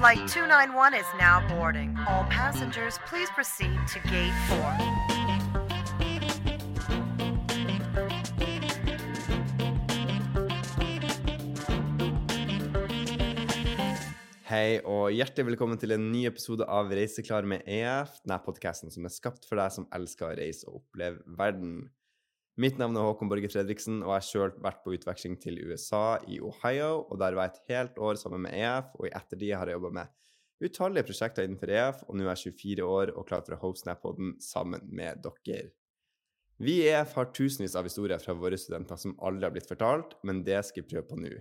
Flight 291 is now boarding. All passengers, please proceed to gate 4. Hei og hjertelig velkommen til en ny episode av Reiseklar med EF, denne podkasten som er skapt for deg som elsker å reise og oppleve verden. Mitt navn er Håkon Borge Fredriksen, og jeg har sjøl vært på utveksling til USA, i Ohio, og der var jeg et helt år sammen med EF, og i ettertid har jeg jobba med utallige prosjekter innenfor EF, og nå er jeg 24 år og klar for å hoste Snap-poden sammen med dere. Vi i EF har tusenvis av historier fra våre studenter som aldri har blitt fortalt, men det skal vi prøve på nå.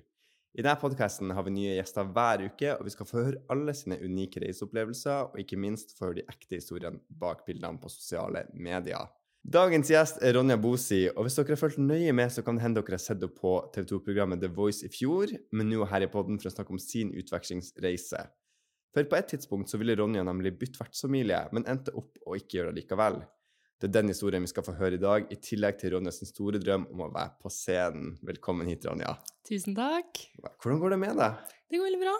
I denne podkasten har vi nye gjester hver uke, og vi skal få høre alle sine unike reiseopplevelser, og ikke minst få høre de ekte historiene bak bildene på sosiale medier. Dagens gjest er Ronja Bosi, og hvis dere har fulgt nøye med, så kan det hende dere har sett henne på TV 2-programmet The Voice i fjor, men nå er her i podden for å snakke om sin utvekslingsreise. For på et tidspunkt så ville Ronja nemlig bytte vertsfamilie, men endte opp å ikke gjøre det likevel. Det er den historien vi skal få høre i dag, i tillegg til Ronjas store drøm om å være på scenen. Velkommen hit, Ronja. Tusen takk. Hvordan går det med deg? Det går veldig bra.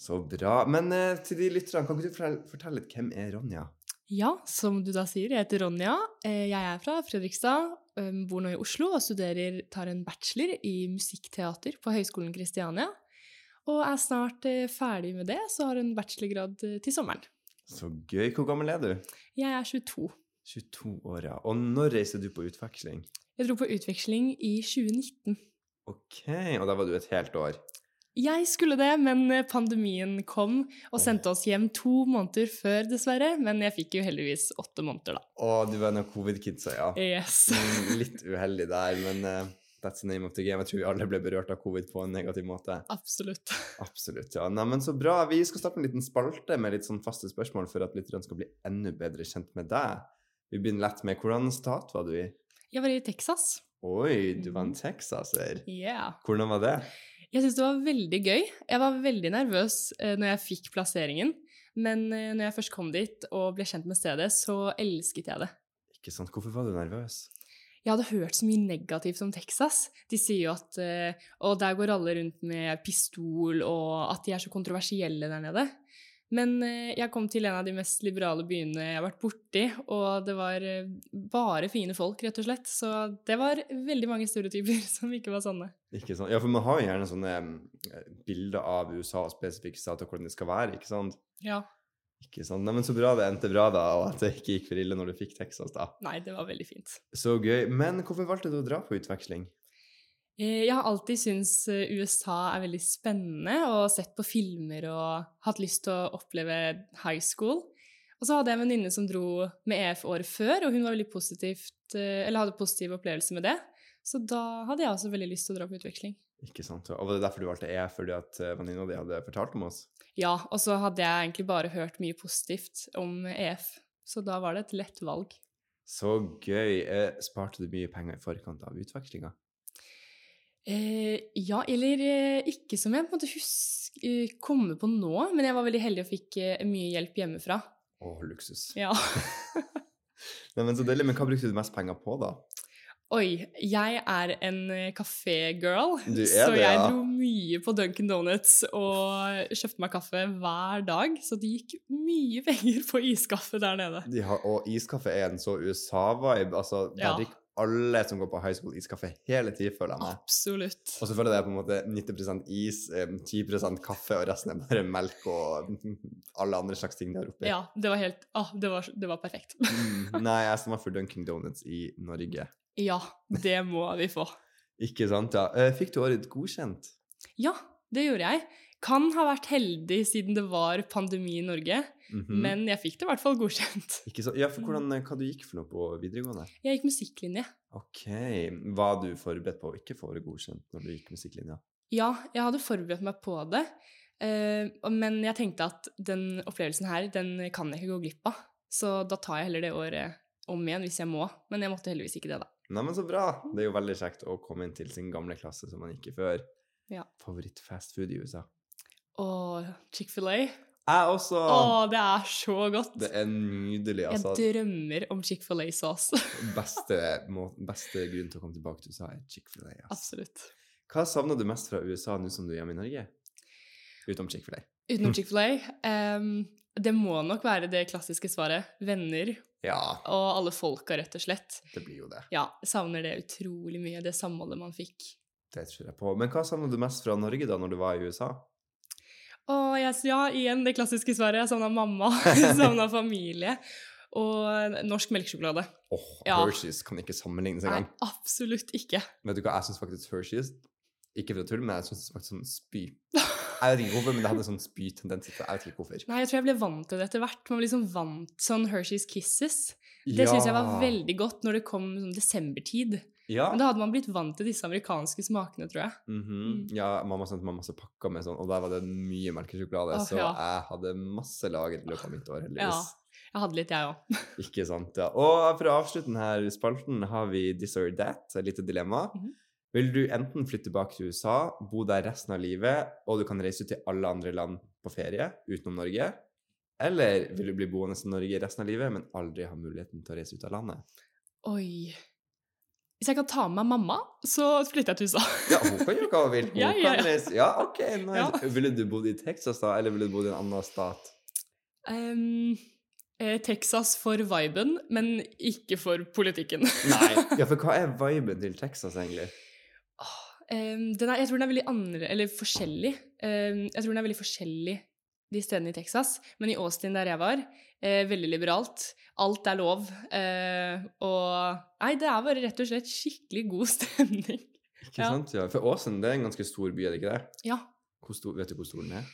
Så bra. Men eh, til de lytterne, kan ikke du fortelle, fortelle litt hvem er Ronja? Ja, som du da sier, jeg heter Ronja. Eh, Jeg er fra Fredrikstad, bor nå i Oslo og studerer, tar en bachelor i musikkteater på Høgskolen Kristiania. Og er snart eh, ferdig med det, så har en bachelorgrad eh, til sommeren. Så gøy. Hvor gammel er du? Jeg er 22. 22 år, ja. Og når reiser du på utveksling? Jeg dro på utveksling i 2019. OK, og da var du et helt år. Jeg skulle det, men eh, pandemien kom og sendte oss hjem to måneder før, dessverre. Men jeg fikk jo heldigvis åtte måneder, da. Å, du var en av covid-kidsa, ja. Yes. Mm, Litt uheldig der, men uh, that's the name of the game. Jeg tror vi alle ble berørt av covid på en negativ måte. Absolutt. Absolutt, ja. Nei, men så bra. Vi skal starte en liten spalte med litt sånn faste spørsmål for at lytterne skal bli enda bedre kjent med deg. Vi begynner lett med hvordan stat var du i? Jeg var i Texas. Oi, du var en texaser. Yeah. Hvordan var det? Jeg syns det var veldig gøy. Jeg var veldig nervøs eh, når jeg fikk plasseringen. Men eh, når jeg først kom dit og ble kjent med stedet, så elsket jeg det. Ikke sant, Hvorfor var du nervøs? Jeg hadde hørt så mye negativt om Texas. De sier jo at eh, Og der går alle rundt med pistol, og at de er så kontroversielle der nede. Men eh, jeg kom til en av de mest liberale byene jeg har vært borti, og det var eh, bare fine folk, rett og slett. Så det var veldig mange stereotyper som ikke var sanne. Ikke sant? Ja, for man har jo gjerne sånne eh, bilder av USA og spesifikke stater hvordan de skal være, ikke sant? Ja. Ikke sant? Nei, men så bra det endte bra, da, og at det ikke gikk for ille når du fikk Texas, da. Nei, det var veldig fint. Så gøy. Men hvorfor valgte du å dra på utveksling? Eh, Jeg har alltid syntes eh, USA er veldig spennende og sett på filmer og hatt lyst til å oppleve high school. Og så hadde jeg en venninne som dro med EF året før, og hun var veldig positivt, eh, eller hadde positive opplevelser med det. Så da hadde jeg også veldig lyst til å dra på utveksling. Ikke sant? Og var det derfor du valgte EF, Fordi at venninna di hadde fortalt om oss? Ja, og så hadde jeg egentlig bare hørt mye positivt om EF, så da var det et lett valg. Så gøy. Sparte du mye penger i forkant av utvekslinga? Eh, ja, eller eh, ikke som jeg på en måte husk, eh, kommer på nå, men jeg var veldig heldig og fikk eh, mye hjelp hjemmefra. Å, luksus. Ja. Nei, men så deilig. Men hva brukte du mest penger på, da? Oi, jeg er en eh, kafé-girl, så det, jeg ja. dro mye på Dunkin' Donuts og kjøpte meg kaffe hver dag, så det gikk mye penger på iskaffe der nede. De har, og iskaffe er en så USA-vibe. Altså, der Ja. drikker alle som går på high school, iskaffe hele tiden, føler jeg meg. Absolutt. Og så føler jeg det på en måte 90% is, eh, 10% kaffe, og resten er bare melk og alle andre slags ting der oppe. Ja, det var helt ah, det, var, det var perfekt. Mm, nei, jeg stemmer for Dunkin' Donuts i Norge. Ja, det må vi få. Ikke sant, ja. Eh, Fikk du året godkjent? Ja, det gjorde jeg. Kan ha vært heldig siden det var pandemi i Norge, Mhm. men jeg fikk det i hvert fall godkjent. Ikke så, Ja, for hvordan, eh, hva du gikk for noe på videregående? Jeg gikk musikklinje. Ok, Var du forberedt på å ikke få det godkjent når du gikk musikklinja? Ja, jeg hadde forberedt meg på det, eh, men jeg tenkte at den opplevelsen her, den kan jeg ikke gå glipp av. Så da tar jeg heller det året om igjen hvis jeg må. Men jeg måtte heldigvis ikke det, da. Nei, men så bra! Det er jo veldig kjekt å komme inn til sin gamle klasse som man i før. Ja. Favoritt-fastfood i USA? Og Chick-fil-A. Jeg også! Å, det er så godt! Det er nydelig, altså. Jeg drømmer om Chick-fil-A-saus. Beste, beste grunn til å komme tilbake til USA er Chick-fil-A. Altså. Absolutt. Hva savner du mest fra USA nå som du er hjemme i Norge? Utenom Chick-fil-A. Utenom Chick-fil-A. Um, det må nok være det klassiske svaret. Venner Ja, og alle folka, rett og slett. det blir jo det. Ja, savner det utrolig mye, det samholdet man fikk. Det tror jeg på. Men hva savner du mest fra Norge da, når du var i USA? Og jeg, ja, igjen det klassiske svaret. Jeg savna mamma, savna familie. Og norsk melkesjokolade. Åh, Ja. Hershey's kan ikke sammenlignes Nei, engang. absolutt ikke. Vet du hva, jeg syns faktisk Hershey's Ikke for å tulle, men jeg syns faktisk sånn spy. Jeg vet ikke hvorfor, men det hadde sånn spytendens. Jeg vet ikke hvorfor. Nei, jeg tror jeg ble vant til det etter hvert. Man ble liksom vant sånn Hershey's Kisses. Det syns jeg var veldig godt når det kom sånn desembertid. Ja. Men da hadde man blitt vant til disse amerikanske smakene, tror jeg. Mhm. ja, mamma sendte meg masse pakker med sånn, og der var det mye melkesjokolade, oh, så ja. jeg hadde masse lager i løpet av mitt år, Ja. Jeg hadde litt, jeg òg. Ikke sant, ja. Og for å avslutte denne spalten har vi This or That, et lite dilemma. Mhm. Vil du enten flytte tilbake til USA, bo der resten av livet, og du kan reise ut til alle andre land på ferie utenom Norge? Eller vil du bli boende i Norge resten av livet, men aldri ha muligheten til å reise ut av landet? Oi. Hvis jeg kan ta med meg mamma, så flytter jeg til USA. Ja, hun kan gjøre hva hun vil. Hun Ja, ja, ja. Ja, ok, nice. Ja. Ville du bodd i Texas da, eller ville du bodd i en annen stat? Um, eh, Texas for viben, men ikke for politikken. Nei. Ja, for hva er viben til Texas, egentlig? Um, den er, jeg tror den er veldig andre, eller forskjellig. Um, jeg tror den er veldig forskjellig de stedene i Texas. Men i Austin, der jeg var, eh, veldig liberalt. Alt er lov. Eh, og Nei, det er bare rett og slett skikkelig god stemning. Ikke Ja. sant? Ja. For Åsen, det er en ganske stor by, er det ikke det? Ja. Stor, vet du hvor stor den er?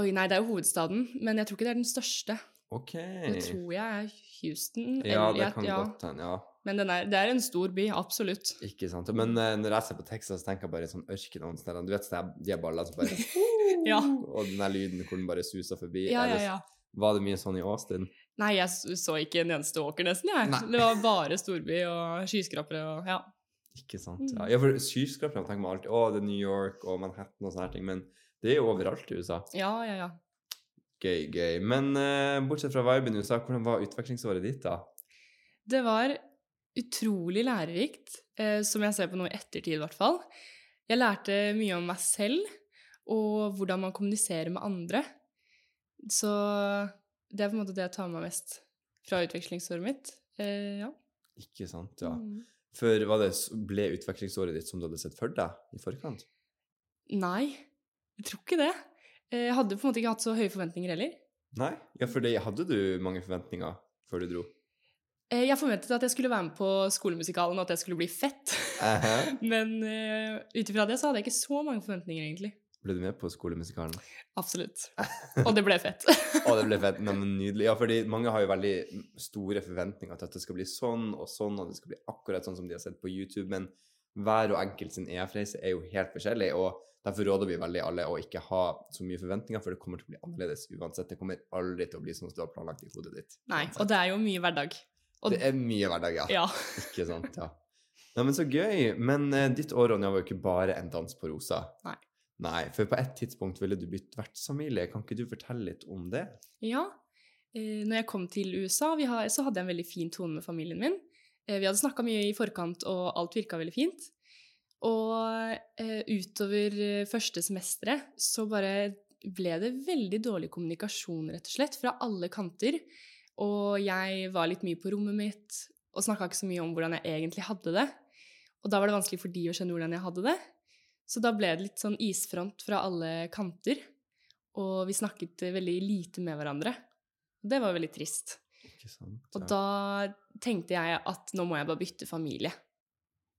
Oi, nei, det er jo hovedstaden, men jeg tror ikke det er den største. Ok. Det tror jeg er Houston. Ja, eller- det kan ja. godt hende, ja. Men den er, det er en stor by, absolutt. Ikke sant. Men uh, når jeg ser på Texas, tenker jeg bare sånn ørken noen steder. Du vet sånn de er ballene som bare Ja. Og den der lyden hvor den bare suser forbi. Ja, ja, ja. Var det mye sånn i Austin? Nei, jeg så ikke en eneste åker nesten, jeg. Nei. Det var bare storby og skyskrapere og ja. Ikke sant. Mm. Ja, ja for skyskraperne tenker man alltid å, det er New York og Manhattan og sånne her ting, men det er jo overalt i USA. Ja, ja, ja. Gøy, gøy. Men uh, bortsett fra viben i USA, hvordan var utvekslingsåret ditt, da? Det var utrolig lærerikt, uh, som jeg ser på nå i ettertid, i hvert fall. Jeg lærte mye om meg selv, og hvordan man kommuniserer med andre. Så det er på en måte det jeg tar med meg mest fra utvekslingsåret mitt. Eh, ja. Ikke sant, ja. Mm. For var det, ble utvekslingsåret ditt som du hadde sett for deg i forkant? Nei, jeg tror ikke det. Eh, Jeg hadde på en måte ikke hatt så høye forventninger heller. Nei? Ja, for det hadde du mange forventninger før du dro? Eh, Jeg forventet at jeg skulle være med på skolemusikalen, og at jeg skulle bli fett. Men uh, ut ifra det så hadde jeg ikke så mange forventninger, egentlig. Ble du med på skolemusikalen? Absolutt. Og det ble fett. og det ble fett. Men nydelig. Ja, fordi mange har jo veldig store forventninger til at det skal bli sånn og sånn, og det skal bli akkurat sånn som de har sett på YouTube, men hver og enkelt sin EF-reise er jo helt forskjellig, og derfor råder vi veldig alle å ikke ha så mye forventninger, for det kommer til å bli annerledes uansett. Det kommer aldri til å bli sånn som du har planlagt i hodet ditt. Nei, uansett. og det er jo mye hverdag. Og, Det er mye hverdag, ja. ja. Ikke sant, ja. Nei, men så gøy. Men uh, ditt år, Ronja, var jo ikke bare en dans på rosa. Nei. Nei, for på et tidspunkt ville du bytte vertsfamilie. Kan ikke du fortelle litt om det? ja. Eh, når jeg kom til USA, så hadde jeg en veldig fin tone med familien min. Eh, vi hadde snakka mye i forkant, og alt virka veldig fint. Og eh, utover første semesteret så bare ble det veldig dårlig kommunikasjon, rett og slett, fra alle kanter. Og jeg var litt mye på rommet mitt og snakka ikke så mye om hvordan jeg egentlig hadde det. Og da var det vanskelig for de å skjønne hvordan jeg hadde det. Så da ble det litt sånn isfront fra alle kanter. Og vi snakket veldig lite med hverandre. Det var veldig trist. Sant? Og da tenkte jeg at nå må jeg bare bytte familie.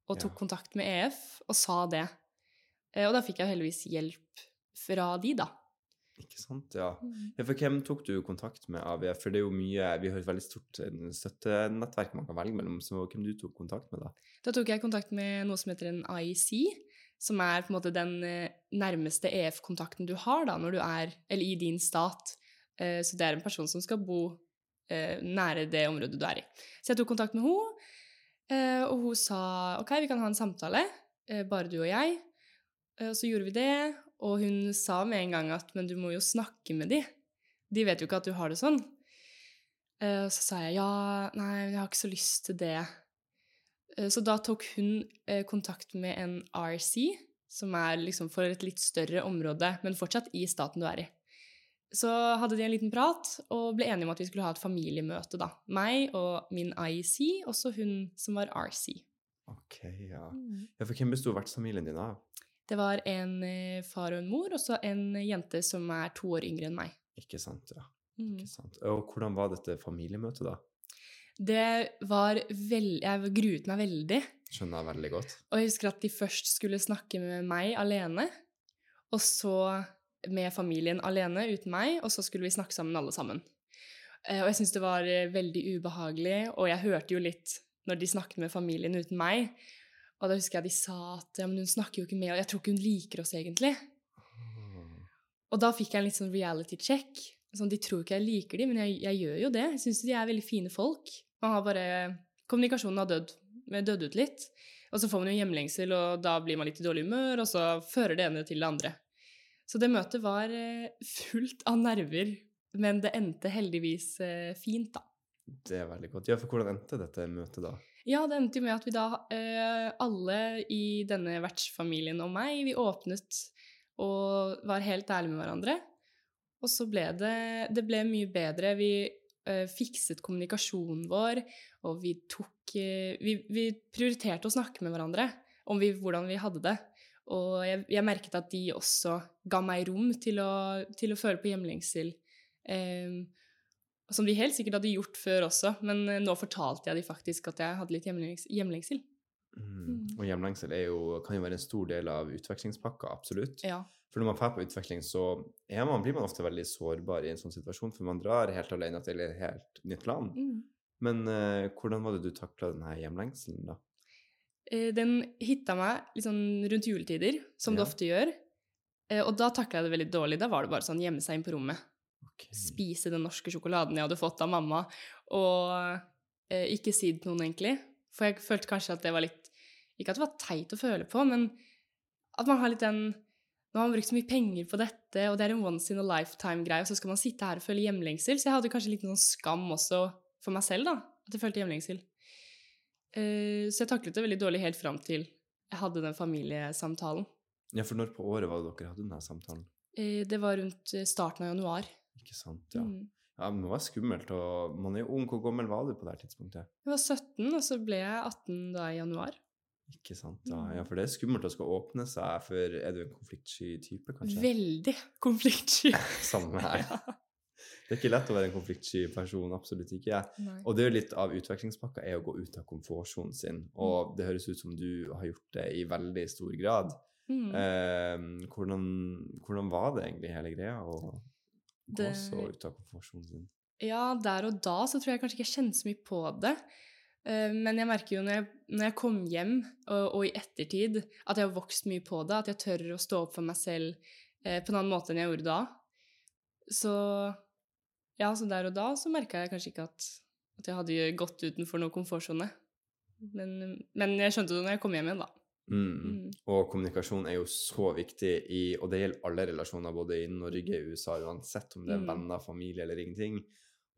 Og tok Ja. kontakt med EF og sa det. Eh, Og da fikk jeg heldigvis hjelp fra de, da. Ikke sant, ja. ja. For hvem tok du kontakt med AVF? For det er jo mye Vi har et veldig stort eh, støttenettverk man kan velge mellom, så hvem du tok kontakt med, da? Da tok jeg kontakt med noe som heter en IEC, som er på en måte den eh, nærmeste EF-kontakten du har da, når du er Eller i din stat. Eh, Så det er en person som skal bo eh, nære det området du er i. Så jeg tok kontakt med henne, og hun sa OK, vi kan ha en samtale, bare du og jeg. Og så gjorde vi det, og hun sa med en gang at men du må jo snakke med de. De vet jo ikke at du har det sånn. Og så sa jeg ja, nei, jeg har ikke så lyst til det. Eh, Så da tok hun eh, kontakt med en RC, som er liksom for et litt større område, men fortsatt i staten du er i. så hadde de en liten prat og ble enige om at vi skulle ha et familiemøte. da. Meg og min IC, også hun som var RC. Ok, ja. ja for hvem besto vertsfamilien din av? Det var en eh, far og en mor, og så en jente som er to år yngre enn meg. Ikke sant, ja. Mm. Ikke sant. Og hvordan var dette familiemøtet, da? Det var veldig Jeg gruet meg veldig. Skjønner jeg veldig godt. Og jeg husker at de først skulle snakke med meg alene, og så med familien alene uten meg, og så skulle vi snakke sammen alle sammen. Eh, Og jeg syntes det var eh, veldig ubehagelig, og jeg hørte jo litt når de snakket med familien uten meg. Og da husker jeg de sa at ja, men hun snakker jo ikke med, og jeg tror ikke hun liker oss egentlig. Og da fikk jeg en litt sånn reality check. Sånn, de tror ikke jeg liker dem, men jeg, jeg gjør jo det. Jeg syns de er veldig fine folk. Man har bare Kommunikasjonen har dødd, død ut litt. Og så får man jo hjemlengsel, og da blir man litt i dårlig humør, og så fører det ene til det andre. Så det møtet var eh, fullt av nerver, men det endte heldigvis eh, fint, da. Det er veldig godt. Ja, for hvordan endte dette møtet, da? Ja, det endte jo med at vi da, eh, alle i denne vertsfamilien og meg, vi åpnet og var helt ærlige med hverandre. Og så ble det, det ble mye bedre. Vi uh, fikset kommunikasjonen vår, og vi tok uh, vi, vi prioriterte å snakke med hverandre om vi, hvordan vi hadde det. Og jeg, jeg merket at de også ga meg rom til å, til å føle på hjemlengsel. Um, som de helt sikkert hadde gjort før også, men eh, nå fortalte jeg de faktisk at jeg hadde litt hjemlengs hjemlengsel. Mm. Og hjemlengsel jo, kan jo være en stor del av utvekslingspakka, absolutt. Ja. For når man drar på utveksling, så man, blir man ofte veldig sårbar i en sånn situasjon, for man drar helt alene til et helt nytt land. Mm. Men eh, hvordan var det du takla denne hjemlengselen, da? Eh, Den hitta meg litt sånn rundt juletider, som det ofte gjør. Eh, Og da takla jeg det veldig dårlig. Da var det bare sånn gjemme seg inn på rommet. Okay. Spise den norske sjokoladen jeg hadde fått av mamma, og eh, ikke si det til noen, egentlig. For jeg følte kanskje at det var litt Ikke at det var teit å føle på, men at man har litt den Nå har man brukt så mye penger på dette, og det er en once in a lifetime-greie, og så skal man sitte her og føle hjemlengsel. Så jeg hadde kanskje litt sånn skam også for meg selv, da. At jeg følte hjemlengsel. Uh, Så jeg taklet det veldig dårlig helt fram til jeg hadde den familiesamtalen. Ja, for når på året var det dere hadde denne samtalen? Uh, Det var rundt eh, starten av januar. Ikke sant, ja. Mm. Ja, men det var skummelt, og man er jo ung. Hvor gammel var du på det tidspunktet? Jeg var 17, og så ble jeg 18 da i januar. Ikke sant, ja. Mm. ja. For det er skummelt å skal åpne seg, for er du en konfliktsky type, kanskje? Veldig konfliktsky. Samme her. Det er ikke lett å være en konfliktsky person, absolutt ikke. Nei. Og det er litt av utvekslingspakka er å gå ut av komfortsonen sin, Mm. og det høres ut som du har gjort det i veldig stor grad. Mm. Eh, hvordan, hvordan var det egentlig hele greia å gå så ut av komfortsonen sin? Ja, der og da så tror jeg kanskje ikke jeg kjente så mye på det. Eh, Men jeg merker jo når jeg, når jeg kom hjem, og, og i ettertid, at jeg har vokst mye på det. At jeg tør å stå opp for meg selv eh, på en annen måte enn jeg gjorde da. Så ja, så der og da så merka jeg kanskje ikke at, at jeg hadde gått utenfor noen komfortsone. Men, men jeg skjønte det når jeg kom hjem igjen, da. Mm. Mm. Og kommunikasjon er jo så viktig i Og det gjelder alle relasjoner, både i Norge USA, uansett om det er Mm. venner, familie eller ingenting.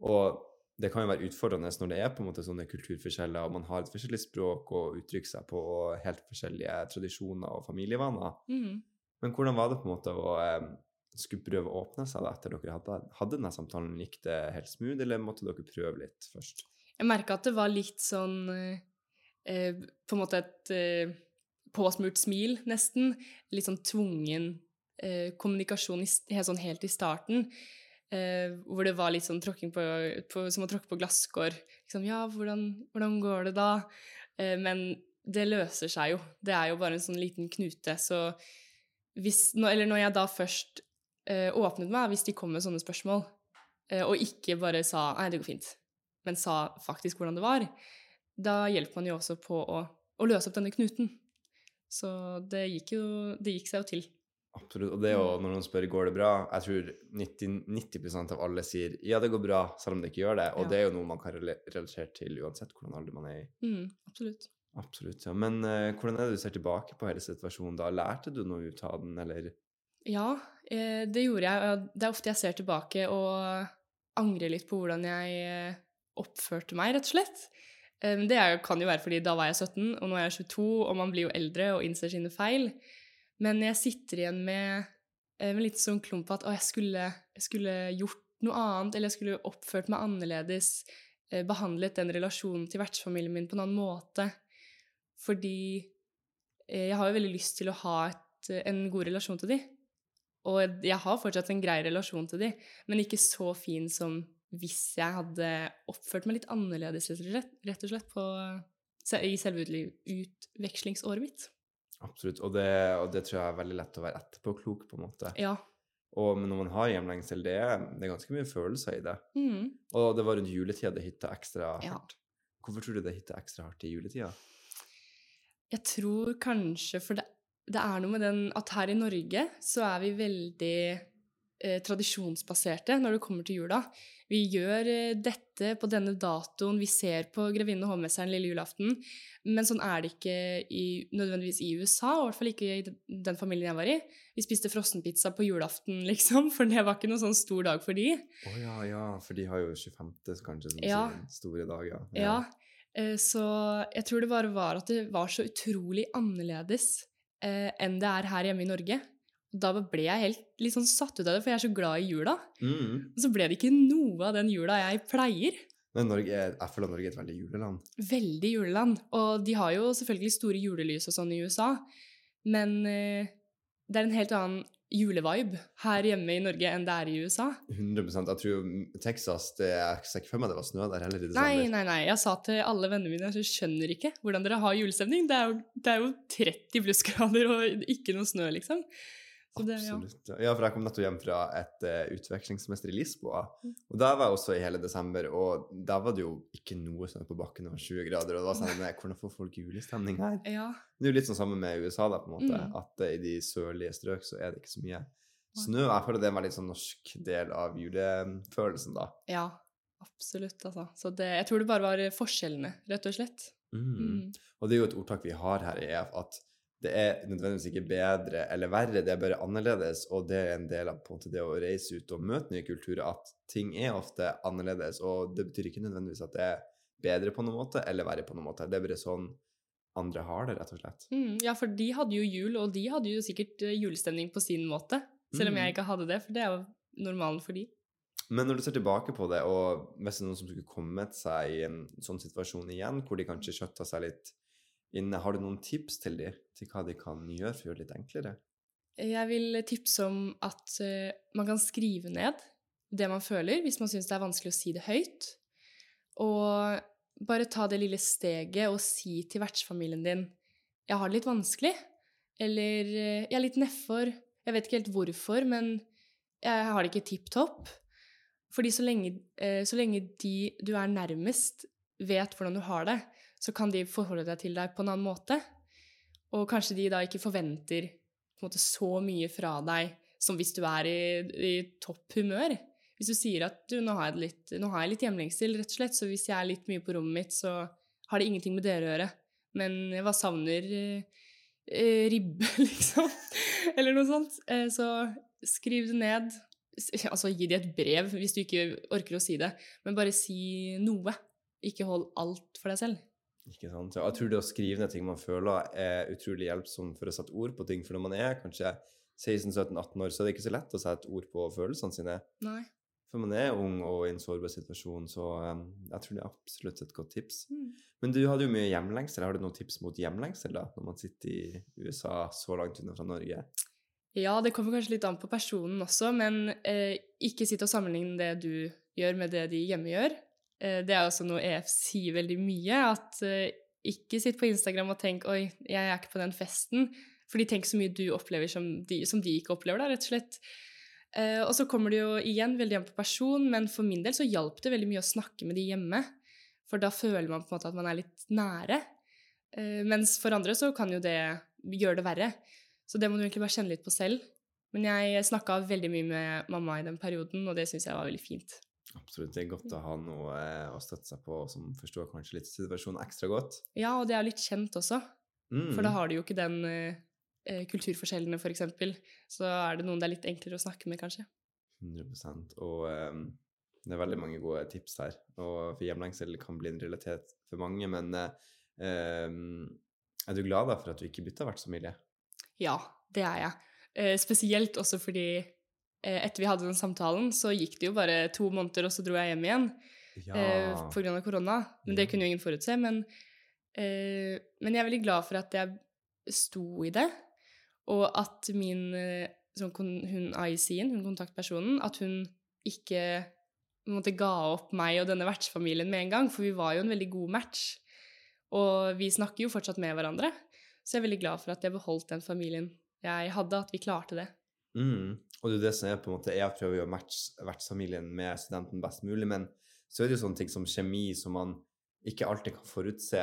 Og det kan jo være utfordrende når det er på en måte sånne kulturforskjeller, og man har et forskjellig språk å uttrykke seg på, og helt forskjellige tradisjoner og familievaner. Mm. Men hvordan var det på en måte å eh, skulle prøve å åpne seg da, etter dere hadde, hadde denne samtalen? Gikk det helt smooth, eller måtte dere prøve litt først? Jeg merka at det var litt sånn eh, På en måte et eh, påsmurt smil, nesten. Litt sånn tvungen eh, kommunikasjon i, helt, sånn helt i starten. Eh, hvor det var litt sånn tråkking på, på Som å tråkke på glasskår. Liksom, ja, hvordan, hvordan går det da? Eh, men det løser seg jo. Det er jo bare en sånn liten knute. Så hvis nå- Eller når jeg da først eh, åpnet meg, hvis de kom med sånne spørsmål, eh, og ikke bare sa 'nei, det går fint', men sa faktisk hvordan det var, da hjelper man jo også på å, å løse opp denne knuten. Så det gikk jo Det gikk seg jo til. Absolutt. Og det er jo når noen spør går det bra, jeg tror 90, 90% av alle sier ja, det går bra, selv om det ikke gjør det. Og Ja. det er jo noe man kan rela- relatere til uansett hvordan alder man er i. Mm, absolutt. Absolutt, ja. Men uh, hvordan er det du ser tilbake på hele situasjonen da? Lærte du noe ut av den, eller? Ja, eh, det gjorde jeg. Det er ofte jeg ser tilbake og angrer litt på hvordan jeg eh, oppførte meg, rett og slett. Um, Det er, kan jo være fordi da var jeg 17, og nå er jeg 22, og man blir jo eldre og innser sine feil. Men jeg sitter igjen med eh, med litt sånn klump at å, jeg skulle, jeg skulle gjort noe annet, eller jeg skulle oppført meg annerledes, eh, behandlet den relasjonen til vertsfamilien min på en annen måte. Fordi eh, jeg har jo veldig lyst til å ha et, en god relasjon til de. Og jeg har fortsatt en grei relasjon til de, men ikke så fin som hvis jeg hadde oppført meg litt annerledes, rett og slett på, i selve utvekslingsåret mitt. Absolutt, og det, og det, tror jeg er veldig lett å være etterpåklok, på en måte. Ja. Og, men når man har hjemlengsel, det er, det er ganske mye følelser i det. Mm. Og det var rundt juletida det hytta ekstra Ja. hardt. Hvorfor tror du det hytta ekstra hardt i juletida? Jeg tror kanskje For det, det er noe med den at her i Norge så er vi veldig eh, tradisjonsbaserte når det kommer til jula. Vi gjør eh, dette på denne datoen, vi ser på Grevinne og hovmesteren lille julaften. Men sånn er det ikke i, nødvendigvis i USA, og i hvert fall ikke i den familien jeg var i. Vi spiste frossenpizza på julaften, liksom, for det var ikke noen sånn stor dag for de. Å ja, ja, for de har jo 25. kanskje som Ja. sin store dag, ja. Ja, eh, så jeg tror det bare var at det var så utrolig annerledes eh, enn det er her hjemme i Norge. Da ble jeg helt litt sånn satt ut av det, for jeg er så glad i jula. Mm. Og så ble det ikke noe av den jula jeg pleier. Men Norge er, er føler Norge er et veldig juleland. Veldig juleland. Og de har jo selvfølgelig store julelys og sånn i USA, men eh, det er en helt annen julevibe her hjemme i Norge enn det er i USA. 100% Jeg tror Texas det, Jeg ser ikke for meg det var snø der heller i Nei, desember. nei, nei. Jeg sa til alle vennene mine at jeg skjønner ikke hvordan dere har julestemning. Det er jo, det er jo 30 plussgrader og ikke noe snø, liksom. Det. Absolutt. Ja. for jeg kom nettopp hjem fra et uh, utvekslingssemester i Lisboa. Mm. Og der var jeg også i hele desember, og der var det jo ikke noe snø på bakken, over 20 grader. Og da var sånn Hvordan får folk julestemning her? ja. Det er jo litt sånn samme med USA, da, på en måte. Mm. At uh, i de sørlige strøk så er det ikke så mye snø. Jeg føler det er en veldig sånn norsk del av julefølelsen, da. Ja, absolutt, altså. Så det, jeg tror det bare var forskjellene, rett og slett. Mm. Mm. Og det er jo et ordtak vi har her i EF, at det er nødvendigvis ikke bedre eller verre, det er bare annerledes, og det er en del av en måte, det å reise ut og møte nye kulturer, at ting er ofte annerledes, og det betyr ikke nødvendigvis at det er bedre på noen måte eller verre på noen måte. Det er bare sånn andre har det, rett og slett. Mm, ja, for de hadde jo jul, og de hadde jo sikkert eh, julestemning på sin måte. Selv om Mm. jeg ikke hadde det, for det er jo normalen for de. Men når du ser tilbake på det, og hvis det er noen som skulle kommet seg i en sånn situasjon igjen, hvor de kanskje skjøtta seg litt inne, har du noen tips til dem til hva de kan gjøre for å gjøre det litt enklere? Jeg vil tipse om at eh, man kan skrive ned det man føler, hvis man syns det er vanskelig å si det høyt. Og bare ta det lille steget og si til vertsfamilien din 'Jeg har det litt vanskelig', eller eh, 'Jeg er litt nedfor'. Jeg vet ikke helt hvorfor, men jeg har det ikke tipp topp. Fordi så lenge, eh, så lenge de du er nærmest, vet hvordan du har det, så kan de forholde deg til deg på en annen måte. Og kanskje de da ikke forventer måte så mye fra deg som hvis du er i, i topp humør. Hvis du sier at du, nå har jeg, litt, litt hjemlengsel, rett og slett, så hvis jeg er litt mye på rommet mitt, så har det ingenting med dere å gjøre. Men bare savner eh, ribbe, liksom. Eller noe sånt. Eh, så skriv det ned. Altså, gi de et brev hvis du ikke orker å si det, men bare si noe. Ikke hold alt for deg selv. Ikke sant? Ja, jeg tror det å skrive ned ting man føler, er utrolig hjelpsomt for å sette ord på ting. For når man er kanskje 16-17-18 år, så er det ikke så lett å sette ord på følelsene sine. Nei. For man er ung og i en sårbar situasjon, så um, jeg tror det er absolutt et godt tips. Mm. Men du hadde jo mye hjemlengsel. Har du noen tips mot hjemlengsel da, når man sitter i USA så langt unna fra Norge? Ja, det kommer kanskje litt an på personen også, men eh, ikke sitt og sammenligne det du gjør med det de hjemme gjør. Eh, det er også noe EF sier veldig mye, at eh, ikke sitt på Instagram og tenk 'oi, jeg er ikke på den festen', fordi tenk så mye du opplever som de, som de ikke opplever, da, rett og slett. Eh, og så kommer det jo igjen veldig an på person, men for min del så hjalp det veldig mye å snakke med de hjemme, for da føler man på en måte at man er litt nære. Mens for andre så kan jo det gjøre det verre. Så det må du egentlig bare kjenne litt på selv. Men jeg snakka veldig mye med mamma i den perioden, og det syns jeg var veldig fint. Absolutt. Det er godt å ha noe eh, å støtte seg på som forstår kanskje litt situasjonen ekstra godt. Ja, og det er litt kjent også, Mm. for da har du jo ikke den eh, eh, kulturforskjellene, for eksempel. Så er det noen det er litt enklere å snakke med, kanskje. 100% Og ehm, det er veldig mange gode tips her. Og for hjemlengsel kan bli en realitet for mange, men eh, ehm, er du glad da for at du ikke bytta vertsfamilie? Ja, det er jeg. Eh, spesielt også fordi eh, etter vi hadde den samtalen, så gikk det jo bare to måneder, og så dro jeg hjem igjen Ja. eh, av korona. Men det kunne jo ingen forutse. Men, eh, men jeg er veldig glad for at jeg sto i det, og at min eh, sånn, hun IC-en, hun kontaktpersonen, at hun ikke på en måte, ga opp meg og denne vertsfamilien med en gang, for vi var jo en veldig god match. Og vi snakker jo fortsatt med hverandre, så jeg er veldig glad for at jeg beholdt den familien jeg hadde, at vi klarte det. Mm. Og det er det som er på en måte Jeg prøver jo å matche vertsfamilien med studenten best mulig, men så er det jo sånne ting som kjemi som man ikke alltid kan forutse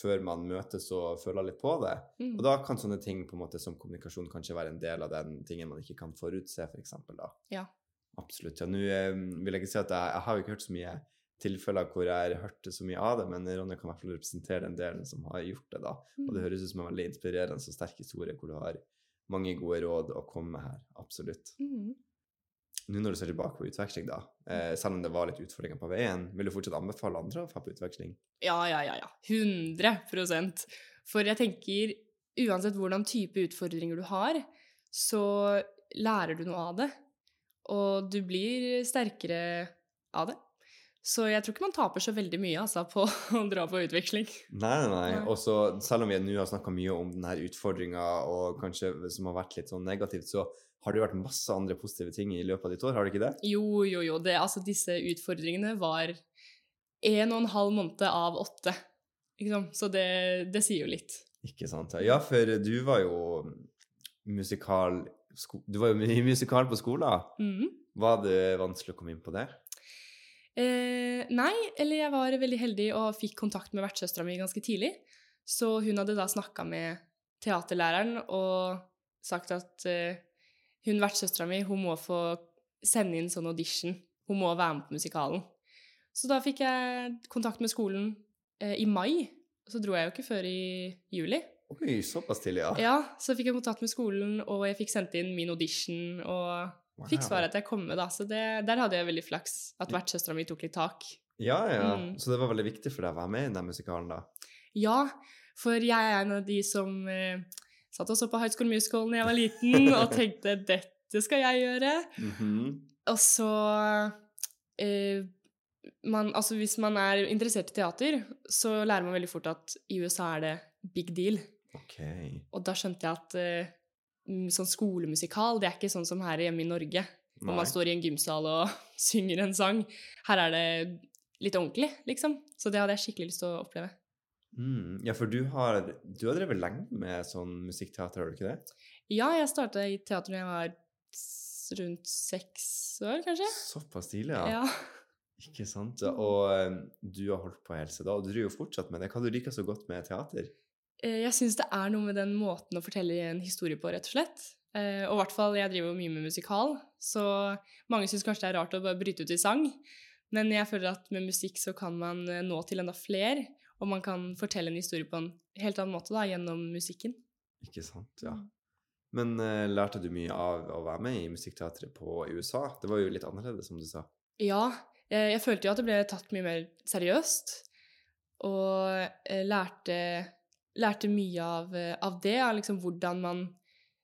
før man møtes og føler litt på det. Mm. Og da kan sånne ting på en måte som kommunikasjon kanskje være en del av den tingen man ikke kan forutse, for eksempel, da. Ja. Absolutt. Ja, nå eh, vil jeg ikke si at jeg, jeg har jo ikke hørt så mye tilfeller hvor jeg har hørt så mye av det, men Ronja kan i hvert fall representere den delen som har gjort det, da. Og det Mm. høres ut som en veldig inspirerende og sterk historie hvor du har mange gode råd å komme med her. Absolutt. Mm. Nå når du ser tilbake på utveksling, da, eh, selv om det var litt utfordringer på veien, vil du fortsatt anbefale andre å dra på utveksling? Ja, ja, ja, ja. 100% For jeg tenker, uansett hvordan type utfordringer du har, så lærer du noe av det. Og du blir sterkere av det. Så jeg tror ikke man taper så veldig mye altså, på å dra på utveksling. Nei, nei, nei. Og så, selv om vi nå har snakka mye om denne utfordringa og kanskje som har vært litt sånn negativt, så har det jo vært masse andre positive ting i løpet av ditt år, har det ikke det? Jo, jo, jo. Det, altså, disse utfordringene var en og en halv måned av åtte. Så det, det sier jo litt. Ikke sant? Ja, for du var jo musikal Du var jo i musikal på skolen. Mm. Var det vanskelig å komme inn på det? Eh, nei, eller jeg var veldig heldig og fikk kontakt med vertssøstera mi ganske tidlig. Så hun hadde da snakka med teaterlæreren og sagt at eh, hun vertssøstera mi hun må få sende inn sånn audition. Hun må være med på musikalen. Så da fikk jeg kontakt med skolen eh, i mai. Så dro jeg jo ikke før i juli. Oi, såpass tidlig, ja. Ja, så fikk jeg kontakt med skolen, og jeg fikk sendt inn min audition, og fikk svaret at jeg kom med, da. Så det, der hadde jeg veldig flaks. At vertssøstera mi tok litt tak. Ja, ja. Mm. Så det var veldig viktig for deg å være med i den musikalen, da? Ja, for jeg er en av de som eh, satt og så på High School Musical da jeg var liten, og tenkte 'dette skal jeg gjøre'. Mhm. Og så eh, man, Altså, hvis man er interessert i teater, så lærer man veldig fort at i USA er det big deal. Ok. Og da skjønte jeg at eh, mm, sånn skolemusikal, det er ikke sånn som her hjemme i Norge. Hvor man står i en gymsal og synger en sang. Her er det litt ordentlig, liksom. Så det hadde jeg skikkelig lyst til å oppleve. Mm. Ja, for du har, du har drevet lenge med sånn musikkteater, har du ikke det? Ja, jeg starta i teater da jeg var rundt seks år, kanskje. Såpass tidlig, ja. Ja. Ikke sant? Og eh, du har holdt på helt siden da, og du driver jo fortsatt med det. Hva du liker så godt med teater? Eh, Jeg syns det er noe med den måten å fortelle en historie på, rett og slett. Eh, Og i hvert fall, jeg driver jo mye med musikal, så mange syns kanskje det er rart å bare bryte ut i sang. Men jeg føler at med musikk så kan man eh, nå til enda fler, og man kan fortelle en historie på en helt annen måte da, gjennom musikken. Ikke sant, ja. Men uh, lærte du mye av å være med i musikkteatret på USA? Det var jo litt annerledes, som du sa. Ja, Jeg, jeg følte jo at det ble tatt mye mer seriøst, og uh, lærte, lærte mye av, eh, av det, av liksom hvordan man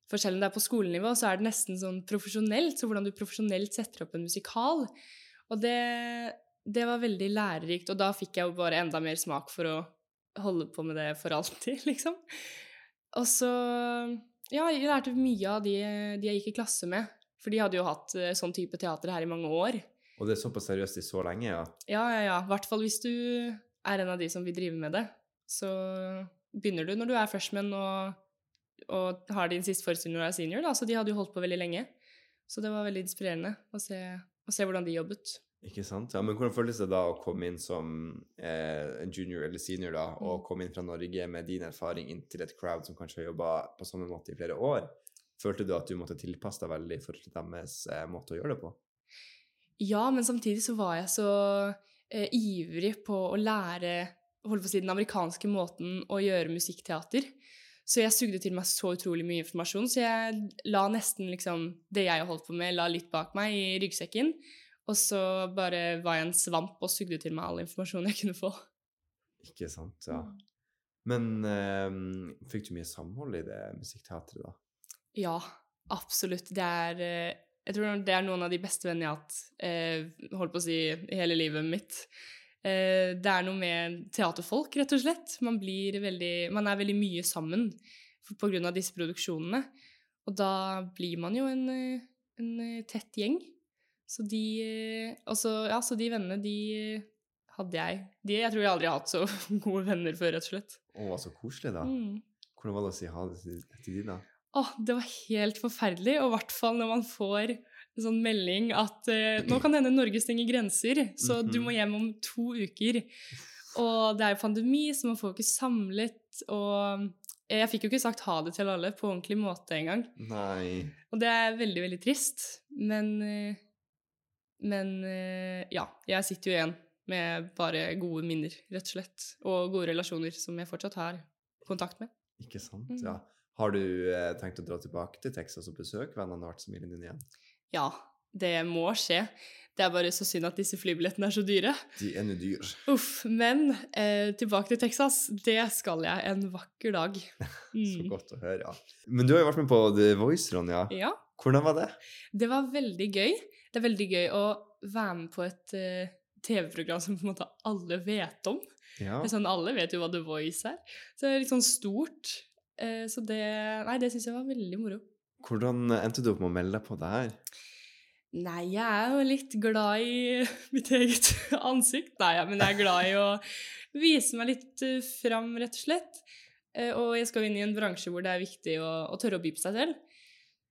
For selv om det er på skolenivå, så er det nesten sånn profesjonelt, så hvordan du profesjonelt setter opp en musikal. Og det, det var veldig lærerikt, og da fikk jeg jo bare enda mer smak for å holde på med det for alltid, liksom. Og så Ja, jeg lærte mye av de, de jeg gikk i klasse med, for de hadde jo hatt eh, sånn type teater her i mange år. Og det er såpass seriøst i så lenge, ja. Ja, ja, ja. I hvert fall hvis du er en av de som vil drive med det. Så begynner du når du er freshman og, og har din siste forestilling når du er senior. Da. Så de hadde jo holdt på veldig lenge. Så det var veldig inspirerende å se, å se hvordan de jobbet. Ikke sant? Ja, Men hvordan føltes det da å komme inn som eh, en junior eller senior, da, og Mm. komme inn fra Norge med din erfaring inn til et crowd som kanskje har jobba på samme måte i flere år? Følte du at du måtte tilpasse deg veldig for deres eh, måte å gjøre det på? Ja, men samtidig så var jeg så eh, ivrig på å lære holdt på å si, den amerikanske måten å gjøre musikkteater. Så jeg sugde til meg så utrolig mye informasjon, så jeg la nesten liksom det jeg holdt på med, la litt bak meg i ryggsekken. Og så bare var jeg en svamp og sugde til meg all informasjon jeg kunne få. Ikke sant, ja. Men øh, fikk du mye samhold i det musikkteatret, da? Ja, Absolutt. Det er eh, Jeg tror det er noen av de beste vennene jeg har hatt, øh, holdt på å si, i hele livet mitt. Eh, det er noe med teaterfolk, rett og slett. Man blir veldig Man er veldig mye sammen pga. disse produksjonene. Og da blir man jo en, eh, en eh, tett gjeng. Så de også, Ja, så de vennene, de hadde jeg. De, jeg tror jeg aldri har hatt så gode venner før, rett og slett. Å, så koselig, da. Mm. Hvordan var det å si ha det til, de, da? Åh, det var helt forferdelig, og i hvert fall når man får sånn melding at eh, nå kan det hende Norge stenger grenser, så du må hjem om to uker. Og det er jo pandemi, så man får jo ikke samlet, og jeg fikk jo ikke sagt ha det til alle på ordentlig måte engang. Og det er veldig, veldig trist, men eh, Men eh, ja, jeg sitter jo igjen med bare gode minner, rett og slett, og gode relasjoner som jeg fortsatt har kontakt med. Ikke sant? Mm. Ja. Har du eh, tenkt å dra tilbake til Texas og besøke vennene og vertsfamilien din igjen? Ja, det må skje. Det er bare så synd at disse flybillettene er så dyre. De er nå dyr. Uff. Men eh, tilbake til Texas, det skal jeg en vakker dag. Så Mm. godt å høre, ja. Men du har jo vært med på The Voice, Ronja. Ja, Hvordan var det? det var veldig gøy. Det er veldig gøy å være med på et uh, TV-program som på en måte alle vet om. Ja. Sånn, alle vet jo hva The Voice er. Så det er litt sånn stort. Uh, så det Nei, det syns jeg var veldig moro. Hvordan endte du opp med å melde deg på det her? Nei, jeg er jo litt glad i mitt eget ansikt. Nei, men jeg er glad i å vise meg litt eh, fram, rett og slett. Eh, Og jeg skal inn i en bransje hvor det er viktig å, å tørre å by på seg selv.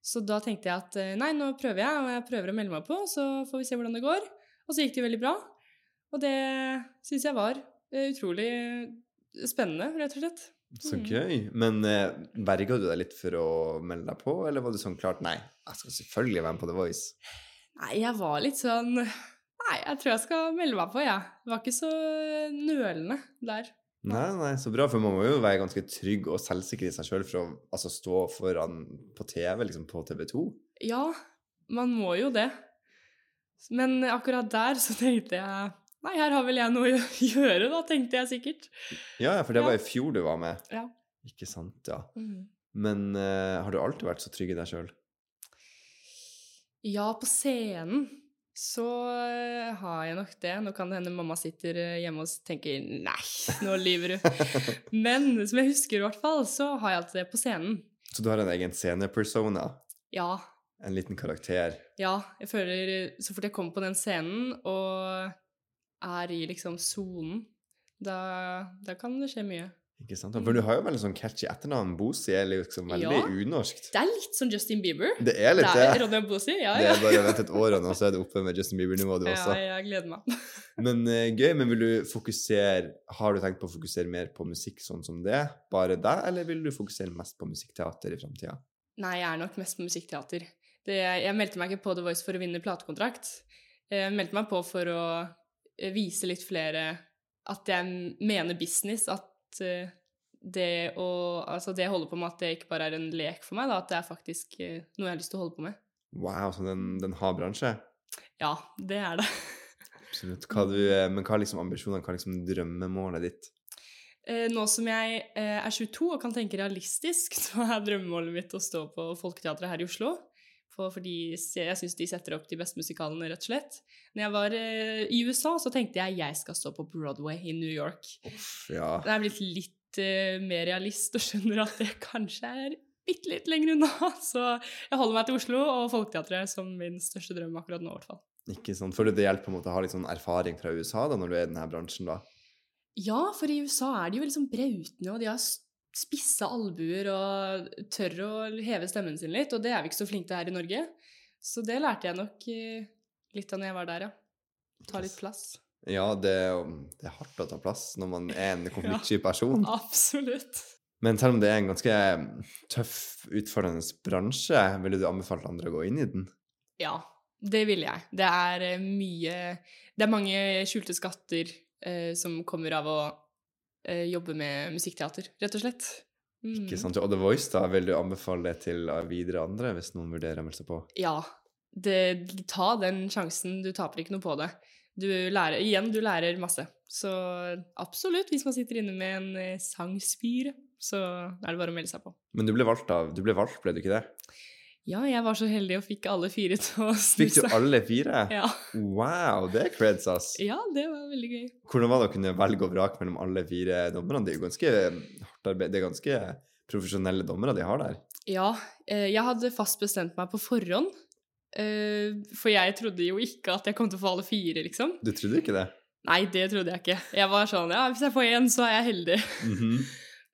Så da tenkte jeg at eh, nei, nå prøver jeg, og jeg prøver å melde meg på, så får vi se hvordan det går. Og så gikk det veldig bra. Og det syns jeg var utrolig spennende, rett og slett. Så Mm. gøy. Men eh, berga du deg litt for å melde deg på, eller var du sånn klart nei, jeg skal selvfølgelig være med på The Voice? Nei, jeg var litt sånn Nei, jeg tror jeg skal melde meg på, jeg. Det var ikke så nølende der. Nei, nei, så bra, for man må jo være ganske trygg og selvsikker i seg sjøl for å altså, stå foran på TV, liksom på TV 2. Ja, man må jo det. Men akkurat der så tenkte jeg Nei, her har vel jeg noe å gjøre, da, tenkte jeg sikkert. Ja, for det Ja. var i fjor du var med. Ja. Ikke sant, ja. Mm. Men uh, har du alltid vært så trygg i deg sjøl? Ja, på scenen så eh, har jeg nok det. Nå kan det hende mamma sitter eh, hjemme og tenker nei, nå lyver du. Men som jeg husker i hvert fall, så har jeg alltid det på scenen. Så du har en egen scenepersona? Ja, En liten karakter? Ja, jeg føler så fort jeg kommer på den scenen og er i liksom sonen, da, da kan det skje mye. Ikke sant? For du har jo veldig sånn catchy etternavn. Bosi er liksom veldig Ja. unorskt. Det er litt som Justin Bieber. Det er litt det er. Ronja Bosi, ja, Det er bare å vente et år, og nå så er du oppe med Justin Bieber-nivået du også. Ja, jeg gleder meg. Men uh, gøy. Men vil du fokusere Har du tenkt på å fokusere mer på musikk sånn som det? Bare deg, eller vil du fokusere mest på musikkteater i framtida? Nei, jeg er nok mest på musikkteater. Det, jeg meldte meg ikke på The Voice for å vinne platekontrakt. Jeg meldte meg på for å vise litt flere at jeg mener business, at eh, det å Altså det jeg holder på med, at det ikke bare er en lek for meg, da, at det er faktisk eh, noe jeg har lyst til å holde på med. Wow, så den, den har bransje? Ja, det er det. Absolutt. Hva du, eh, men hva er liksom ambisjonene? Hva er liksom drømmemålet ditt? Eh, Nå som jeg eh, er 22 og kan tenke realistisk, så er drømmemålet mitt å stå på Folketeatret her i Oslo. For, fordi jeg syns de setter opp de beste musikalene, rett og slett. Når jeg var eh, i USA, så tenkte jeg jeg skal stå på Broadway i New York. Uff, ja. Jeg er blitt litt uh, mer realist og skjønner at det kanskje er bitte litt lenger unna. Så jeg holder meg til Oslo og Folketeatret som min største drøm akkurat nå, i hvert fall. Ikke sant? Føler du det hjelper å ha litt sånn erfaring fra USA da, når du er i denne bransjen? da? Ja, for i USA er de jo liksom brautende, og de har spisse albuer og tør å heve stemmen sin litt, og det er vi ikke så flinke til her i Norge. Så det lærte jeg nok eh, litt av når jeg var der, ja. Ta litt plass. Ja, det, det er hardt å ta plass når man er en konfliktsky person. Absolutt. Men selv om det er en ganske tøff, utfordrende bransje, ville du anbefalt andre å gå inn i den? Ja, det ville jeg. Det er eh, mye Det er mange skjulte skatter eh, som kommer av å eh, jobbe med musikkteater, rett og slett. Mm. Ikke sant? Og The Voice, da, vil du anbefale det til videre andre hvis noen vurderer å melde seg på? Ja. Det, ta den sjansen. Du taper ikke noe på det. Du lærer, igjen, du lærer masse. Så absolutt, hvis man sitter inne med en sangspyr, så er det bare å melde seg på. Men du ble valgt av Du ble valgt, ble du ikke det? Ja, jeg var så heldig og fikk alle fire til å snu Fikk du alle fire? Ja. Wow, det er creds, ass. ja, det var veldig gøy. Hvordan var det å kunne velge og vrake mellom alle fire dommerne? Det er jo ganske hardt arbeid. Det er ganske profesjonelle dommere de har der. Ja, eh, jeg hadde fast bestemt meg på forhånd. eh, For jeg trodde jo ikke at jeg kom til å få alle fire, liksom. Du trodde ikke det? Nei, det trodde jeg ikke. Jeg var sånn ja, hvis jeg får én, så er jeg heldig. Mm -hmm.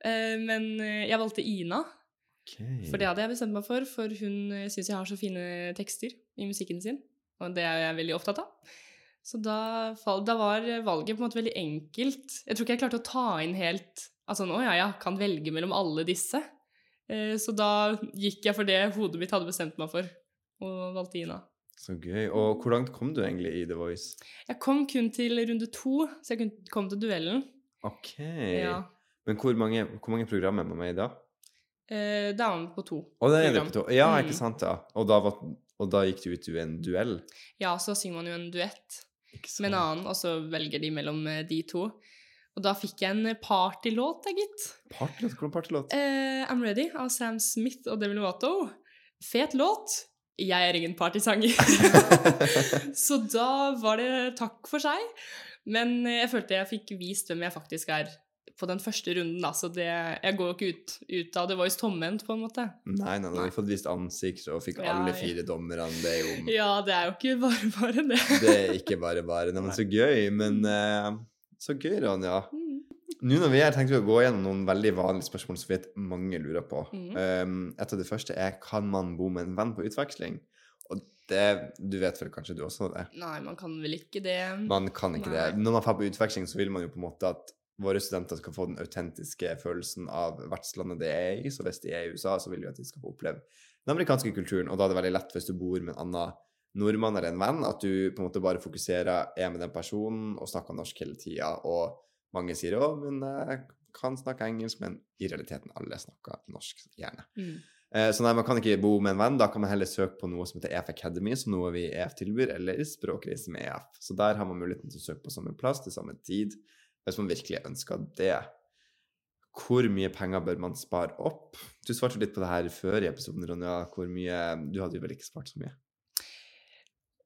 Men jeg valgte Ina, Ok. for det hadde jeg bestemt meg for, for hun syns jeg har så fine tekster i musikken sin, og det er jeg veldig opptatt av. Så da, fall- da var valget på en måte veldig enkelt. Jeg tror ikke jeg klarte å ta inn helt Altså, nå ja, jeg kan velge mellom alle disse. Eh, Så da gikk jeg for det hodet mitt hadde bestemt meg for, og valgte Ina. Så gøy. Og hvor langt kom du egentlig i The Voice? Jeg kom kun til runde to, så jeg kom til duellen. Ok. Ja. Men hvor mange, hvor mange programmer er man med i da? Eh, Da var vi på to. Og det er på to. Ja, Mm. ikke sant, ja. Og da, var, og da gikk du ut i en duell? Ja, så synger man jo en duett med en annen, og så velger de mellom eh, de to. Og da fikk jeg en partylåt, da, gitt. Partylåt? Hvordan partylåt? Eh, I'm Ready av Sam Smith og Devil Watto. Fet låt. Jeg er ingen partysanger. så da var det takk for seg. Men eh, jeg følte jeg fikk vist hvem jeg faktisk er på den første runden, da. Så det, jeg går jo ikke ut, ut av The Voice tomhendt, på en måte. Nei, nei, nei, fått vist ansikt og fikk Ja, alle fire dommerne. Det er jo Ja, det er jo ikke bare bare det. Det er ikke bare bare. Nei, men så gøy. Men uh, så gøy, Ronja. Mm. Nå når vi er, tenkte vi å gå gjennom noen veldig vanlige spørsmål som vi vet mange lurer på. Mm. Um, et av de første er kan man bo med en venn på utveksling? Og det, du vet vel kanskje du også det? Nei, man kan vel ikke det. Man kan ikke det. Når man drar på utveksling, så vil man jo på en måte at våre studenter skal få den autentiske følelsen av vertslandet de er i. Så hvis de er i USA, så vil vi at de skal få oppleve den amerikanske kulturen. Og da er det veldig lett hvis du bor med en annen nordmann eller en venn, at du på en måte bare fokuserer, er med den personen og snakker norsk hele tida. Og mange sier 'å, men jeg kan snakke engelsk', men i realiteten alle snakker norsk, gjerne. Mm. Eh, Så nei, man kan ikke bo med en venn. Da kan man heller søke på noe som heter EF Academy, som noe vi i EF tilbyr, eller Språkreise med EF. Så der har man muligheten til å søke på samme plass til samme tid, hvis man virkelig ønsker det. Hvor mye penger bør man spare opp? Du svarte litt på det her før i episoden, Ronja. Hvor mye Du hadde jo vel ikke spart så mye?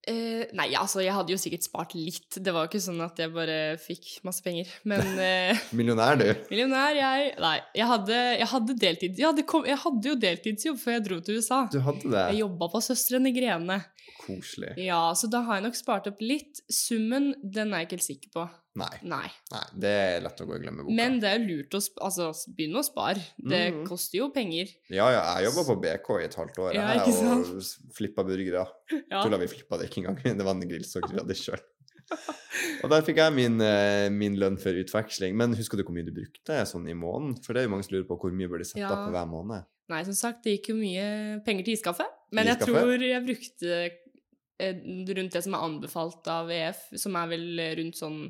Uh, nei, altså, jeg hadde jo sikkert spart litt. Det var jo ikke sånn at jeg bare fikk masse penger. Men uh, Millionær, du. millionær, jeg Nei, jeg hadde, jeg hadde deltid... Jeg hadde, kom, jeg hadde jo deltidsjobb før jeg dro til USA. Du hadde det. Jeg jobba på Søstrene Grene. Koselig. Ja, så da har jeg nok spart opp litt. Summen, den er jeg ikke helt sikker på. Nei, Nei. nei, det er lett å gå og glemme boka. Men det er lurt å altså, begynne å spare. Det Mhm. koster jo penger. Ja, ja, jeg jobba på BK i et halvt år, Ja, jeg, og flippa burgere. Ja. Tulla vi flippa det ikke engang. Det var en grillstokk vi hadde sjøl. Og der fikk jeg min, eh, min lønn for utveksling. Men husker du hvor mye du brukte sånn i måneden? For det er jo mange som lurer på hvor mye bør de sette Ja. av på hver måned. Nei, som sagt, det gikk jo mye penger til iskaffe. Men jeg tror jeg brukte rundt det som er anbefalt av EF, som er vel rundt sånn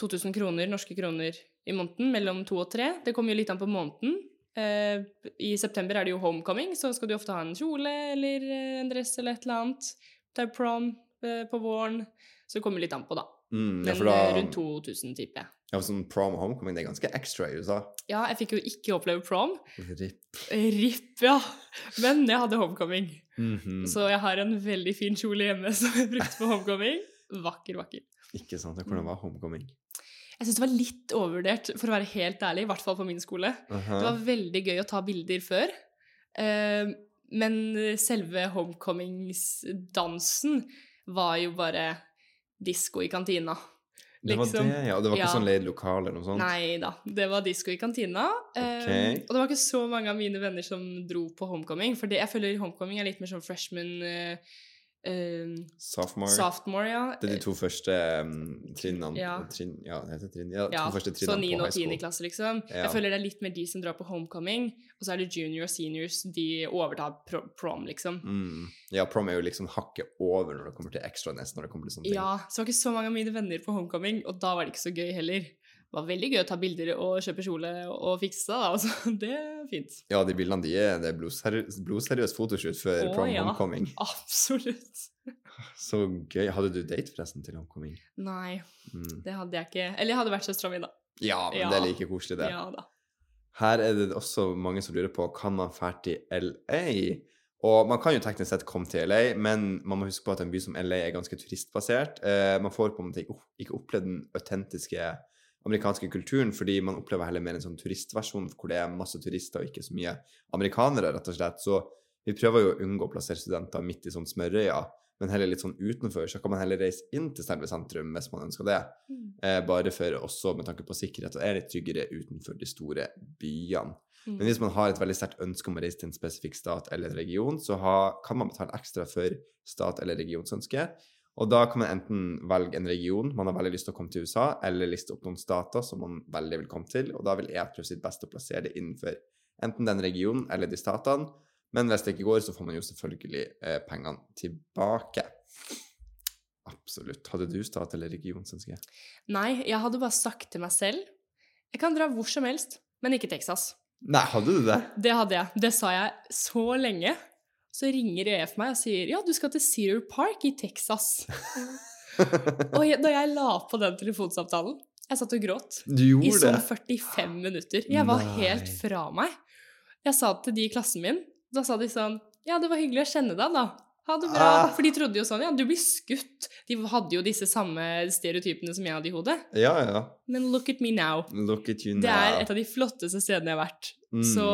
2000 kroner, norske kroner i måneden, mellom to og tre. Det kommer jo litt an på måneden. Eh, I september er det jo homecoming, så skal du ofte ha en kjole eller eh, en dress eller et eller annet. Det er prom eh, på våren, så det kommer litt an på, da. Mm, ja, Men for da, eh, rundt 2000, tipper jeg. Ja, sånn prom og homecoming det er ganske extra i USA. Ja, jeg fikk jo ikke oppleve prom. Ripp. RIP, ja. Men jeg hadde homecoming. Mhm. Så jeg har en veldig fin kjole hjemme som jeg brukte på homecoming. Vakker, vakker. Ikke sant. Hvordan var homecoming? Jeg syns det var litt overvurdert, for å være helt ærlig, i hvert fall på min skole. Aha. Det var veldig gøy å ta bilder før, eh, men selve homecomingsdansen var jo bare disko i kantina. Det var liksom. det, ja. Det var ikke Ja. sånn leid lokal eller noe sånt? Nei da, det var disko i kantina. Okay. Um, og det var ikke så mange av mine venner som dro på homecoming, for det, jeg føler homecoming er litt mer sånn freshman eh, eh, Sophomore? Sophomore, ja. Det er de to første um, trinnene. Ja. Trinn, ja, det heter trinn. Ja, Ja, to første så trinnene 9. på og high 10. school. klasse, liksom. Ja. Jeg føler det er litt mer de som drar på homecoming, og så er det junior og seniors, de overtar pro prom, liksom. Mm. Ja, prom er jo liksom hakket over når det kommer til extraness, når det kommer til sånne ting. Ja, så var ikke så mange av mine venner på homecoming, og da var det ikke så gøy heller. Det var veldig gøy å ta bilder og kjøpe kjole og fikse det, da, altså. Det er fint. Ja, de bildene de er, det er blodseriøs, blodseriøs fotoshoot før prom ja. homecoming. Absolutt. Så gøy. Hadde du date forresten til homecoming? Nei, Mm. det hadde jeg ikke. Eller jeg hadde vært søstera mi, da. Ja, men Ja. det er like koselig, det. Ja da. Her er det også mange som lurer på kan man dra til LA. Og man kan jo teknisk sett komme til LA, men man må huske på at en by som LA er ganske turistbasert. Eh, man får på en måte ikke opplevd den autentiske amerikanske kulturen, fordi man opplever heller mer en sånn turistversjon hvor det er masse turister og ikke så mye amerikanere, rett og slett. Så vi prøver jo å unngå å plassere studenter midt i sånn smørøya, men heller litt sånn utenfor. Så kan man heller reise inn til selve sentrum hvis man ønsker det. Mm. Eh, bare for også med tanke på sikkerhet, og er litt tryggere utenfor de store byene. Mm. Men hvis man har et veldig sterkt ønske om å reise til en spesifikk stat eller region, så ha, kan man betale ekstra for stat- eller regionsønske. Og da kan man enten velge en region man har veldig lyst til å komme til USA, eller liste opp noen stater som man veldig vil komme til, og da vil jeg prøve sitt beste å plassere det innenfor enten den regionen eller de statene. Men hvis det ikke går, så får man jo selvfølgelig eh, pengene tilbake. Absolutt. Hadde du stat- eller region, syns jeg? Nei, jeg hadde bare sagt til meg selv Jeg kan dra hvor som helst, men ikke Texas. Nei, hadde du det? Det hadde jeg. Det sa jeg så lenge. Så ringer EF meg og sier ja, du skal til Cedar Park i Texas. og jeg, da jeg la på den telefonsamtalen, jeg satt og gråt Du i sånn 45 minutter. Jeg var Nei. helt fra meg. Jeg sa til de i klassen min. Da sa de sånn Ja, det var hyggelig å kjenne deg, da. Ha det bra. Ah. For de trodde jo sånn Ja, du blir skutt. De hadde jo disse samme stereotypene som jeg hadde i hodet. Ja, ja. Men look at me now. Look at you now. Det er et av de flotteste stedene jeg har vært. Mm. Så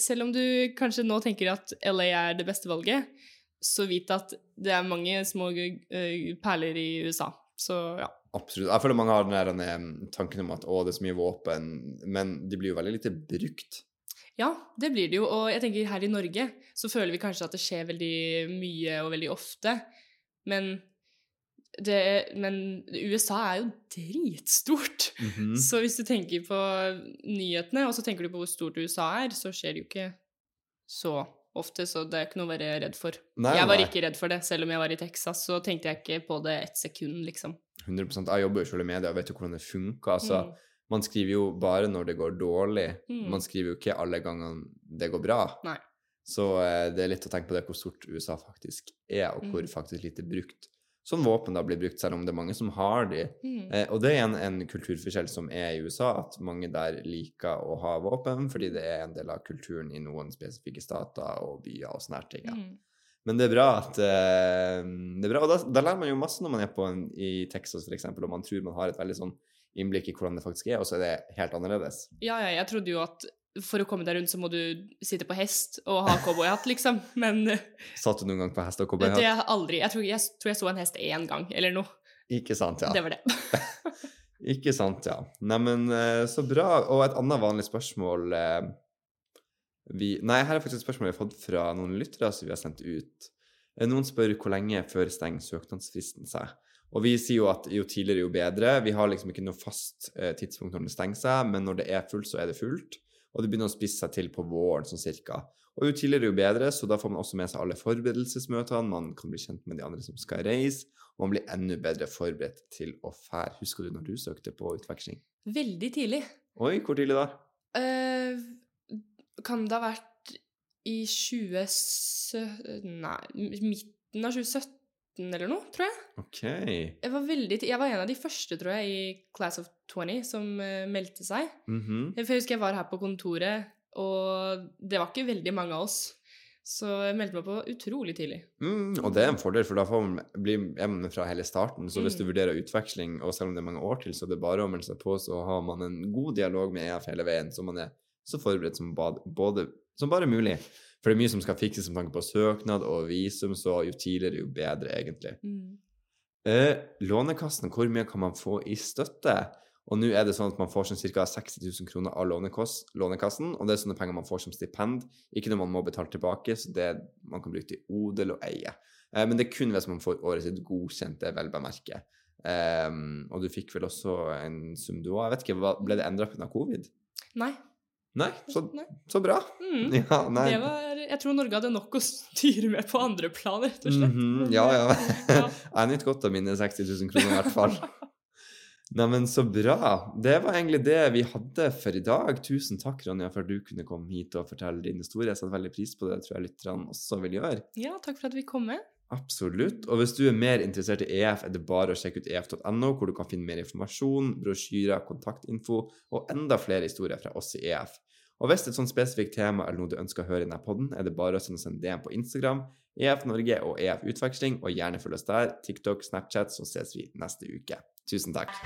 selv om du kanskje nå tenker at LA er det beste valget, så vit at det er mange små eh, perler i USA. Så ja. Absolutt. Jeg føler mange har den der eh, tanken om at å, det er så mye våpen, men de blir jo veldig lite brukt. Ja, det blir det jo. Og jeg tenker her i Norge så føler vi kanskje at det skjer veldig mye og veldig ofte. Men, det, men USA er jo dritstort. Mhm. Så hvis du tenker på nyhetene, og så tenker du på hvor stort USA er, så skjer det jo ikke så ofte, så det er ikke noe å være redd for. Nei, jeg var nei. ikke redd for det, selv om jeg var i Texas, så tenkte jeg ikke på det ett sekund, liksom. 100% Jeg jobber jo selv i media og vet jo hvordan det funker. Altså, Mm. Man skriver jo bare når det går dårlig. Mm. Man skriver jo ikke alle gangene det går bra. Nei. Så eh, det er litt å tenke på det hvor stort USA faktisk er, og hvor Mm. faktisk lite brukt. Sånn våpen da blir brukt, selv om det er mange som har de. Mm. Eh, og det er en, en kulturforskjell som er i USA, at mange der liker å ha våpen, fordi det er en del av kulturen i noen spesifikke stater og byer og sånne ting. Ja. Mm. Men det er bra at eh, det er bra, Og da, da lærer man jo masse når man er på en, i Texas, eksempel, og man tror man har et veldig sånn innblikk i hvordan det faktisk er, og så er det helt annerledes. Ja, ja, jeg trodde jo at for å komme deg rundt så må du sitte på hest og ha cowboyhatt, liksom. Men Satt du noen gang på hest og har jeg aldri. Jeg tror jeg, tror jeg så en hest én gang, eller noe. Ikke sant, ja. Det var det. Ikke sant, ja. Neimen, eh, så bra. Og et annet vanlig spørsmål eh, vi, Nei, her er faktisk et spørsmål vi har fått fra noen lyttere som vi har sendt ut. Eh, Noen spør hvor lenge før stenger søknadsfristen seg. Og vi sier jo at jo tidligere, jo bedre. Vi har liksom ikke noe fast eh, tidspunkt når det stenger seg, men når det er fullt, så er det fullt. Og det begynner å spisse seg til på våren, sånn cirka. Og jo tidligere, jo bedre, så da får man også med seg alle forberedelsesmøtene, man kan bli kjent med de andre som skal reise, og man blir enda bedre forberedt til å fære. Husker du når du søkte på utveksling? Veldig tidlig. Oi, hvor tidlig da? Uh, kan det ha vært i 2017 Nei, midten av 2017 eller noe, tror jeg. Ok. Jeg var, veldig, jeg var en av de første, tror jeg, i Class of 20 som uh, meldte seg. Mhm. For jeg husker jeg var her på kontoret, og det var ikke veldig mange av oss. Så jeg meldte meg på utrolig tidlig. mm, og det er en fordel, for da får man bli hjemme med fra hele starten. Så hvis du Mm. vurderer utveksling, og selv om det er mange år til, så er det bare å melde seg på, så har man en god dialog med EF hele veien, så man er så forberedt som, bad, både, som bare mulig. For det er mye som skal fikses med tanke på søknad og visum, så jo tidligere, jo bedre, egentlig. Mm. Eh, Lånekassen, hvor mye kan man få i støtte? Og nå er det sånn at man får sånn ca. 60 000 kroner av Lånekassen, og det er sånne penger man får som stipend, ikke når man må betale tilbake, så det man kan bruke til odel og eie. Eh, men det er kun hvis man får året sitt godkjente velbemerke. Um, og du fikk vel også en sum du òg? Jeg vet ikke, ble det endra pga. covid? Nei. Nei, så, Nei. så bra. Mm. Ja, var, jeg tror Norge hadde nok å styre med på andre plan, rett og slett. Mm -hmm. ja, ja. ja. Jeg nyter godt av mine 60 000 kroner i hvert fall. Neimen, så bra. Det var egentlig det vi hadde for i dag. Tusen takk, Ronja, for at du kunne komme hit og fortelle din historie. Jeg setter veldig pris på det. Det tror jeg lytterne også vil gjøre. ja, takk for at vi kom med. Absolutt. Og hvis du er mer interessert i EF, er det bare å sjekke ut ef.no, hvor du kan finne mer informasjon, brosjyrer, kontaktinfo og enda flere historier fra oss i EF. Og hvis et sånt spesifikt tema eller noe du ønsker å høre i denne podden, er det bare å sende oss en DM på Instagram, EF Norge og EF Utveksling, og gjerne følg oss der, TikTok, Snapchat, så ses vi neste uke. Tusen takk.